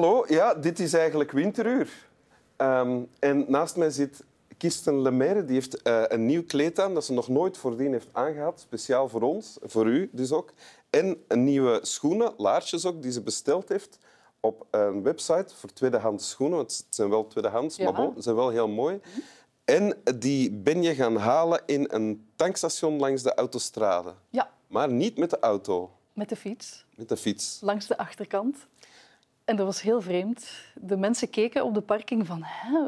Hallo, ja, dit is eigenlijk Winteruur. Ehm, en naast mij zit Kirsten Lemaire. Die heeft eh, een nieuw kleed aan dat ze nog nooit voordien heeft aangehad. Speciaal voor ons, voor u dus ook. En een nieuwe schoenen, laarsjes ook, die ze besteld heeft op een website voor tweedehands schoenen. Want het zijn wel tweedehands, Ja. maar bon, ze zijn wel heel mooi. En die ben je gaan halen in een tankstation langs de autostrade. Ja, Maar niet met de auto, met de fiets, met de fiets. langs de achterkant. En dat was heel vreemd. De mensen keken op de parking van... Hè?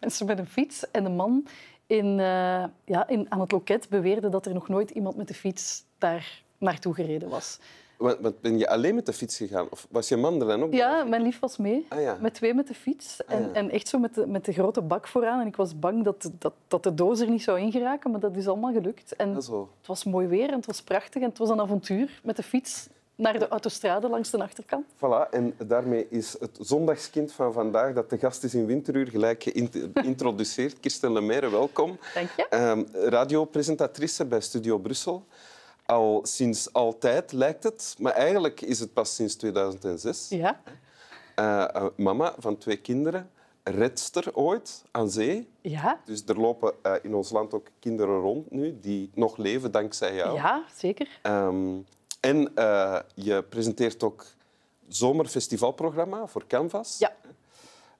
Mensen met een fiets. En de man in, eh, ja, in, aan het loket beweerde dat er nog nooit iemand met de fiets daar naartoe gereden was. Want, want ben je alleen met de fiets gegaan? Of was je man er dan ook? Ja, mijn lief was mee. Ah, ja. Met twee met de fiets. En, Ah, ja. en echt zo met de, met de grote bak vooraan. En ik was bang dat, dat, dat de doos er niet zou ingeraken. Maar dat is allemaal gelukt. En het was mooi weer en het was prachtig. En het was een avontuur met de fiets naar de autostrade langs de achterkant. Voilà, en daarmee is het zondagskind van vandaag, dat de gast is in Winteruur, gelijk geïntroduceerd. Kirsten Lemaire, welkom. Dank je. Ehm, radiopresentatrice bij Studio Brussel. Al sinds altijd lijkt het, maar eigenlijk is het pas sinds 2006. Ja, Eh, eh, mama van twee kinderen, redster ooit aan zee. ja, Dus er lopen eh, in ons land ook kinderen rond nu die nog leven dankzij jou. ja zeker. Ehm, en eh, je presenteert ook zomerfestivalprogramma voor Canvas. Ja.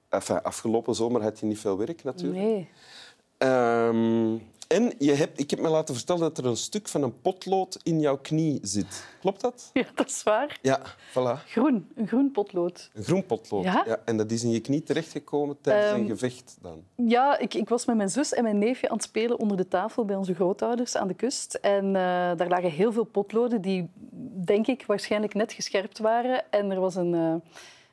Enfin, afgelopen zomer had je niet veel werk natuurlijk. Nee. Ehm, en je hebt, ik heb me laten vertellen dat er een stuk van een potlood in jouw knie zit. Klopt dat? Ja, dat is waar. Ja, voilà. Groen, een groen potlood. Een groen potlood. Ja. en dat is in je knie terechtgekomen tijdens een Ehm, gevecht dan. Ja, ik, ik was met mijn zus en mijn neefje aan het spelen onder de tafel bij onze grootouders aan de kust. En eh, daar lagen heel veel potloden die, denk ik, waarschijnlijk net gescherpt waren. En er was een, eh,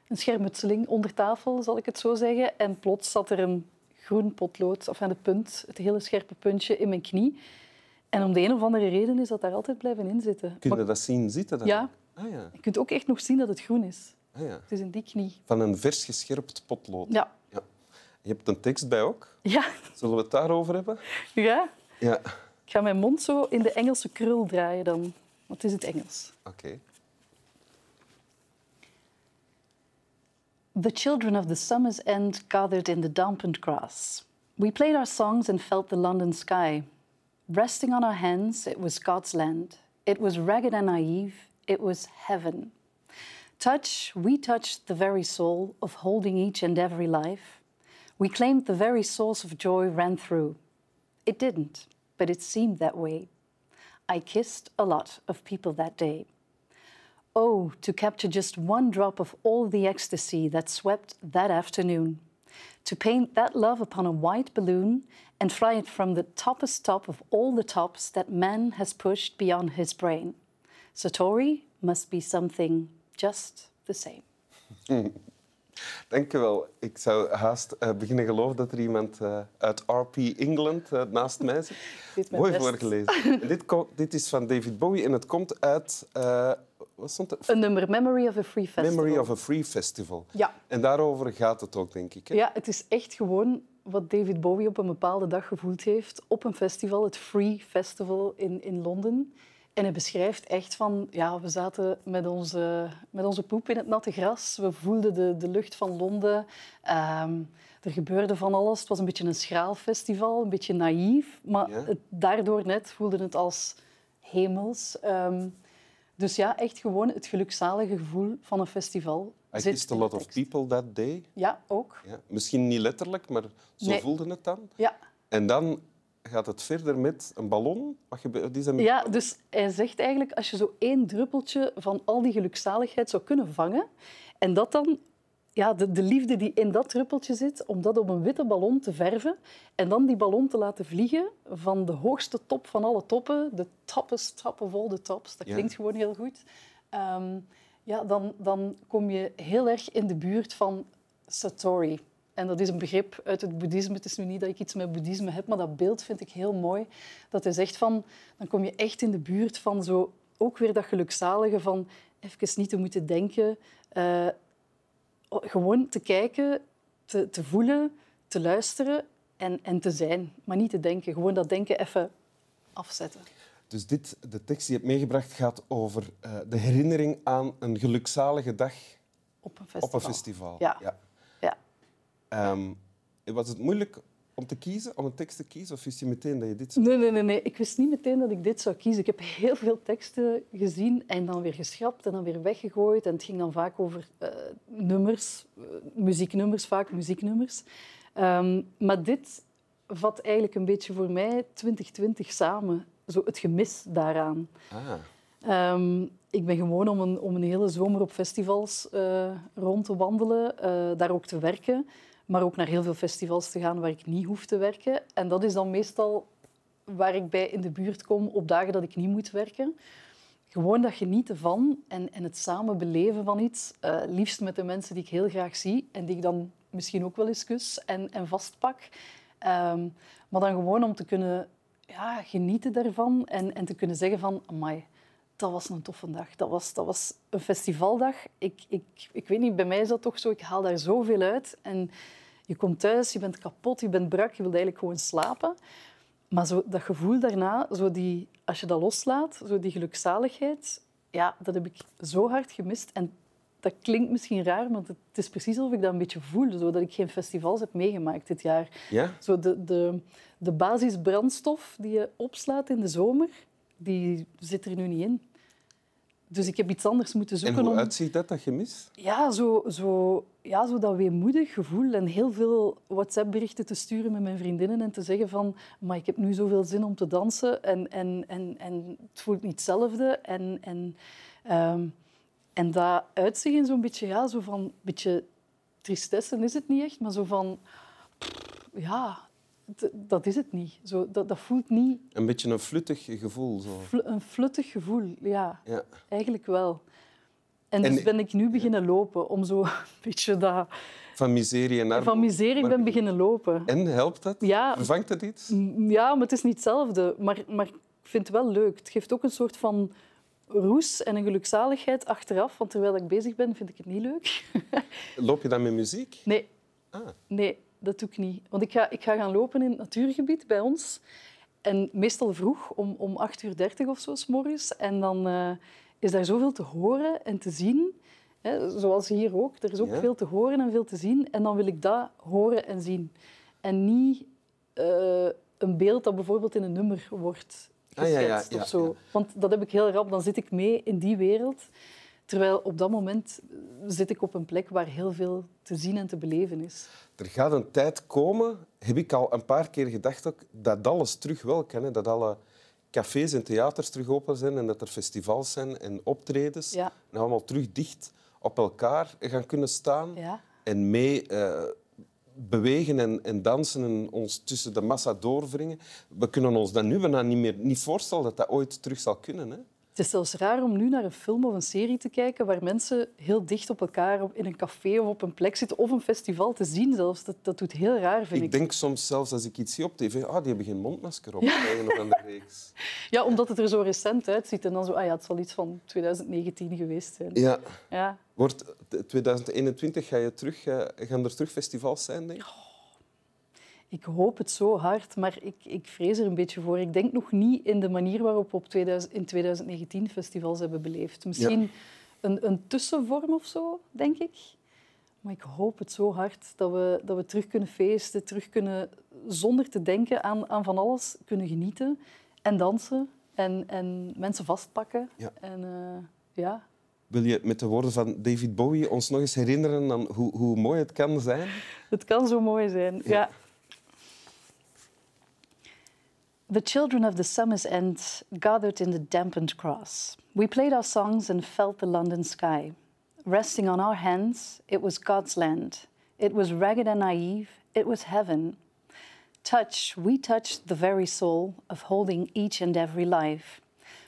een schermutseling onder tafel, zal ik het zo zeggen. En plots zat er een groen potlood, of aan de punt, het hele scherpe puntje in mijn knie. En om de een of andere reden is dat daar altijd blijven inzitten. Kun je dat zien zitten dan? Ja. Ah, ja. je kunt ook echt nog zien dat het groen is. Ah, ja. Het is in die knie. Van een vers gescherpt potlood. Ja. Ja. Je hebt een tekst bij ook. Ja, Zullen we het daarover hebben? ja. Ja. Ik ga mijn mond zo in de Engelse krul draaien dan. Want het is het Engels. Oké. The children of the summer's end gathered in the dampened grass. We played our songs and felt the London sky. Resting on our hands, it was God's land. It was ragged and naive. It was heaven. Touch, we touched the very soul of holding each and every life. We claimed the very source of joy ran through. It didn't, but it seemed that way. I kissed a lot of people that day. Oh, to capture just one drop of all the ecstasy that swept that afternoon. To paint that love upon a white balloon and fly it from the toppest top of all the tops that man has pushed beyond his brain. Satori must be something just the same. Dank je wel. Ik zou haast eh, beginnen geloven dat er iemand eh, uit RP England eh, naast mij zit. Mooi voorgelezen. Dit, dit is van David Bowie en het komt uit... wat stond? Een nummer, Memory of a Free Festival. Memory of a Free Festival. Ja. En daarover gaat het ook, denk ik. Hè? Ja, het is echt gewoon wat David Bowie op een bepaalde dag gevoeld heeft op een festival, het Free Festival in, in Londen. En hij beschrijft echt van, ja, we zaten met onze, met onze poep in het natte gras. We voelden de, de lucht van Londen. Ehm, er gebeurde van alles. Het was een beetje een schraal festival, een beetje naïef. Maar Ja. het, daardoor net voelde het als hemels. Ehm, dus ja, echt gewoon het gelukzalige gevoel van een festival. I zit kissed a lot of people that day. Ja, ook. Ja. Misschien niet letterlijk, maar zo Nee. voelde het dan. Ja. En dan gaat het verder met een ballon. Wat gebe- wat is dat met Ja, dus hij zegt eigenlijk, als je zo één druppeltje van al die gelukzaligheid zou kunnen vangen, en dat dan, ja, de, de liefde die in dat druppeltje zit, om dat op een witte ballon te verven, en dan die ballon te laten vliegen van de hoogste top van alle toppen, de toppest top of all the tops, dat Ja. klinkt gewoon heel goed, Ehm, ja, dan, dan kom je heel erg in de buurt van Satori. En dat is een begrip uit het boeddhisme. Het is nu niet dat ik iets met boeddhisme heb, maar dat beeld vind ik heel mooi. Dat hij zegt van, dan kom je echt in de buurt van zo, ook weer dat gelukzalige van even niet te moeten denken. eh, gewoon te kijken, te, te voelen, te luisteren en, en te zijn. Maar niet te denken. Gewoon dat denken even afzetten. Dus dit, de tekst die je hebt meegebracht gaat over eh, de herinnering aan een gelukzalige dag op een festival. Op een festival. Ja. ja. Ehm, was het moeilijk om te kiezen, om een tekst te kiezen? Of wist je meteen dat je dit zou Nee, nee, nee, nee. Ik wist niet meteen dat ik dit zou kiezen. Ik heb heel veel teksten gezien en dan weer geschrapt en dan weer weggegooid. En het ging dan vaak over eh, nummers, eh, muzieknummers, vaak muzieknummers. Ehm, maar dit vat eigenlijk een beetje voor mij 2020 samen. Zo het gemis daaraan. Ah. Ehm, ik ben gewoon om een, om een hele zomer op festivals eh, rond te wandelen, daar ook te werken, maar ook naar heel veel festivals te gaan waar ik niet hoef te werken. En dat is dan meestal waar ik bij in de buurt kom op dagen dat ik niet moet werken. Gewoon dat genieten van en, en het samen beleven van iets, uh, liefst met de mensen die ik heel graag zie en die ik dan misschien ook wel eens kus en, en vastpak. Um, maar dan gewoon om te kunnen ja, genieten daarvan en, en te kunnen zeggen van, amai, dat was een toffe dag. Dat was, dat was een festivaldag. Ik, ik, ik weet niet, bij mij is dat toch zo. Ik haal daar zoveel uit. En je komt thuis, je bent kapot, je bent brak, je wilt eigenlijk gewoon slapen. Maar zo, dat gevoel daarna, zo die, als je dat loslaat, zo die gelukzaligheid, ja, dat heb ik zo hard gemist. En dat klinkt misschien raar, maar het is precies alsof ik dat een beetje voel. Zo dat ik geen festivals heb meegemaakt dit jaar. Ja? Zo de, de, de basisbrandstof die je opslaat in de zomer, die zit er nu niet in. Dus ik heb iets anders moeten zoeken. En hoe om... uitziet dat, dat gemis? Ja, zo, zo, ja, zo dat weemoedig gevoel. En heel veel WhatsApp-berichten te sturen met mijn vriendinnen en te zeggen van maar ik heb nu zoveel zin om te dansen en, en, en, en het voelt niet hetzelfde. En, en, um, en dat uitzicht in zo'n beetje, ja, zo van, beetje tristesse is het niet echt, maar zo van... Ja, dat is het niet. Zo, dat, dat voelt niet... Een beetje een fluttig gevoel. Zo. Fl een fluttig gevoel, ja. ja. Eigenlijk wel. En, en dus ben ik nu beginnen lopen om zo een beetje dat... Van miserie armoede? Van miserie maar... ben beginnen lopen. En, helpt dat? Ja. Vervangt dat iets? Ja, maar het is niet hetzelfde. Maar, maar ik vind het wel leuk. Het geeft ook een soort van roes en een gelukzaligheid achteraf. Want terwijl ik bezig ben, vind ik het niet leuk. Loop je dan met muziek? Nee. Ah. Nee, dat doe ik niet. Want ik ga, ik ga gaan lopen in het natuurgebied bij ons. En meestal vroeg, om, om 8.30 uur of zo, s morgens. En dan uh, is daar zoveel te horen en te zien. Hè, zoals hier ook. Er is ook ja. veel te horen en veel te zien. En dan wil ik dat horen en zien. En niet uh, een beeld dat bijvoorbeeld in een nummer wordt geschetst ah, ja, ja, of zo. Want dat heb ik heel rap. Dan zit ik mee in die wereld. Terwijl op dat moment zit ik op een plek waar heel veel te zien en te beleven is. Er gaat een tijd komen, heb ik al een paar keer gedacht, ook, dat alles terug wel kan. Hè? Dat alle cafés en theaters terug open zijn en dat er festivals zijn en optredens. Ja. En allemaal terug dicht op elkaar gaan kunnen staan ja. en mee uh, bewegen en, en, dansen en ons tussen de massa doorwringen. We kunnen ons dat nu bijna niet meer niet voorstellen dat dat ooit terug zal kunnen. Hè? Het is zelfs raar om nu naar een film of een serie te kijken waar mensen heel dicht op elkaar in een café of op een plek zitten of een festival te zien zelfs. Dat, dat doet heel raar, vind ik. Ik denk soms zelfs als ik iets zie op tv, ah, die hebben geen mondmasker op. Ja. Nog aan de reeks. ja, omdat het er zo recent uitziet. En dan zo, ah ja, het zal iets van 2019 geweest zijn. Ja. ja. Wordt 2021, ga je terug, eh, gaan er terug festivals zijn, denk ik? Ik hoop het zo hard, maar ik, ik vrees er een beetje voor. Ik denk nog niet in de manier waarop we op 2000, in 2019 festivals hebben beleefd. Misschien ja. een, een tussenvorm of zo, denk ik. Maar ik hoop het zo hard dat we, dat we terug kunnen feesten, terug kunnen, zonder te denken aan, aan van alles, kunnen genieten en dansen en, en mensen vastpakken. Ja. En, uh, ja. Wil je met de woorden van David Bowie ons nog eens herinneren aan hoe, hoe mooi het kan zijn? Het kan zo mooi zijn, ja. ja. The children of the summer's end gathered in the dampened grass. We played our songs and felt the London sky. Resting on our hands, it was God's land. It was ragged and naive, it was heaven. Touch, we touched the very soul of holding each and every life.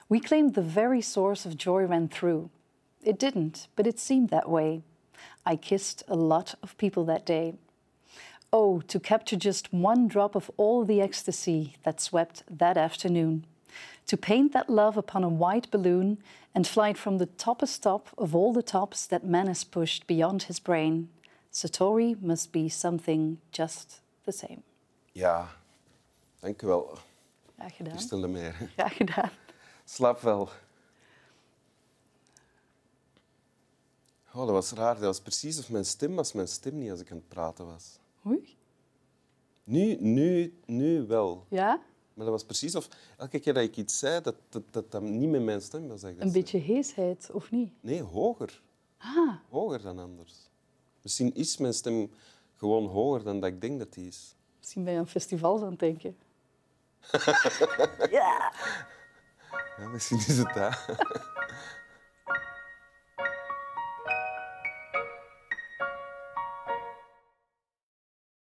We claimed the very source of joy ran through. It didn't, but it seemed that way. I kissed a lot of people that day. Oh, to capture just one drop of all the ecstasy that swept that afternoon. To paint that love upon a white balloon and fly it from the toppest top of all the tops that man has pushed beyond his brain. Satori must be something just the same. Ja, dank u wel. Graag gedaan. Christel de Meer. Graag gedaan. Slaap wel. Oh, dat was raar. Dat was precies of mijn stem was mijn stem niet als ik aan het praten was. Oei. Nu, nu, nu wel. Ja? Maar dat was precies of elke keer dat ik iets zei, dat dat, dat, dat niet met mijn stem was. dat Een beetje heesheid, of niet? Nee, hoger. Ah, Hoger dan anders. Misschien is mijn stem gewoon hoger dan dat ik denk dat die is. misschien ben je aan festivals aan het denken. Ja, misschien is het dat.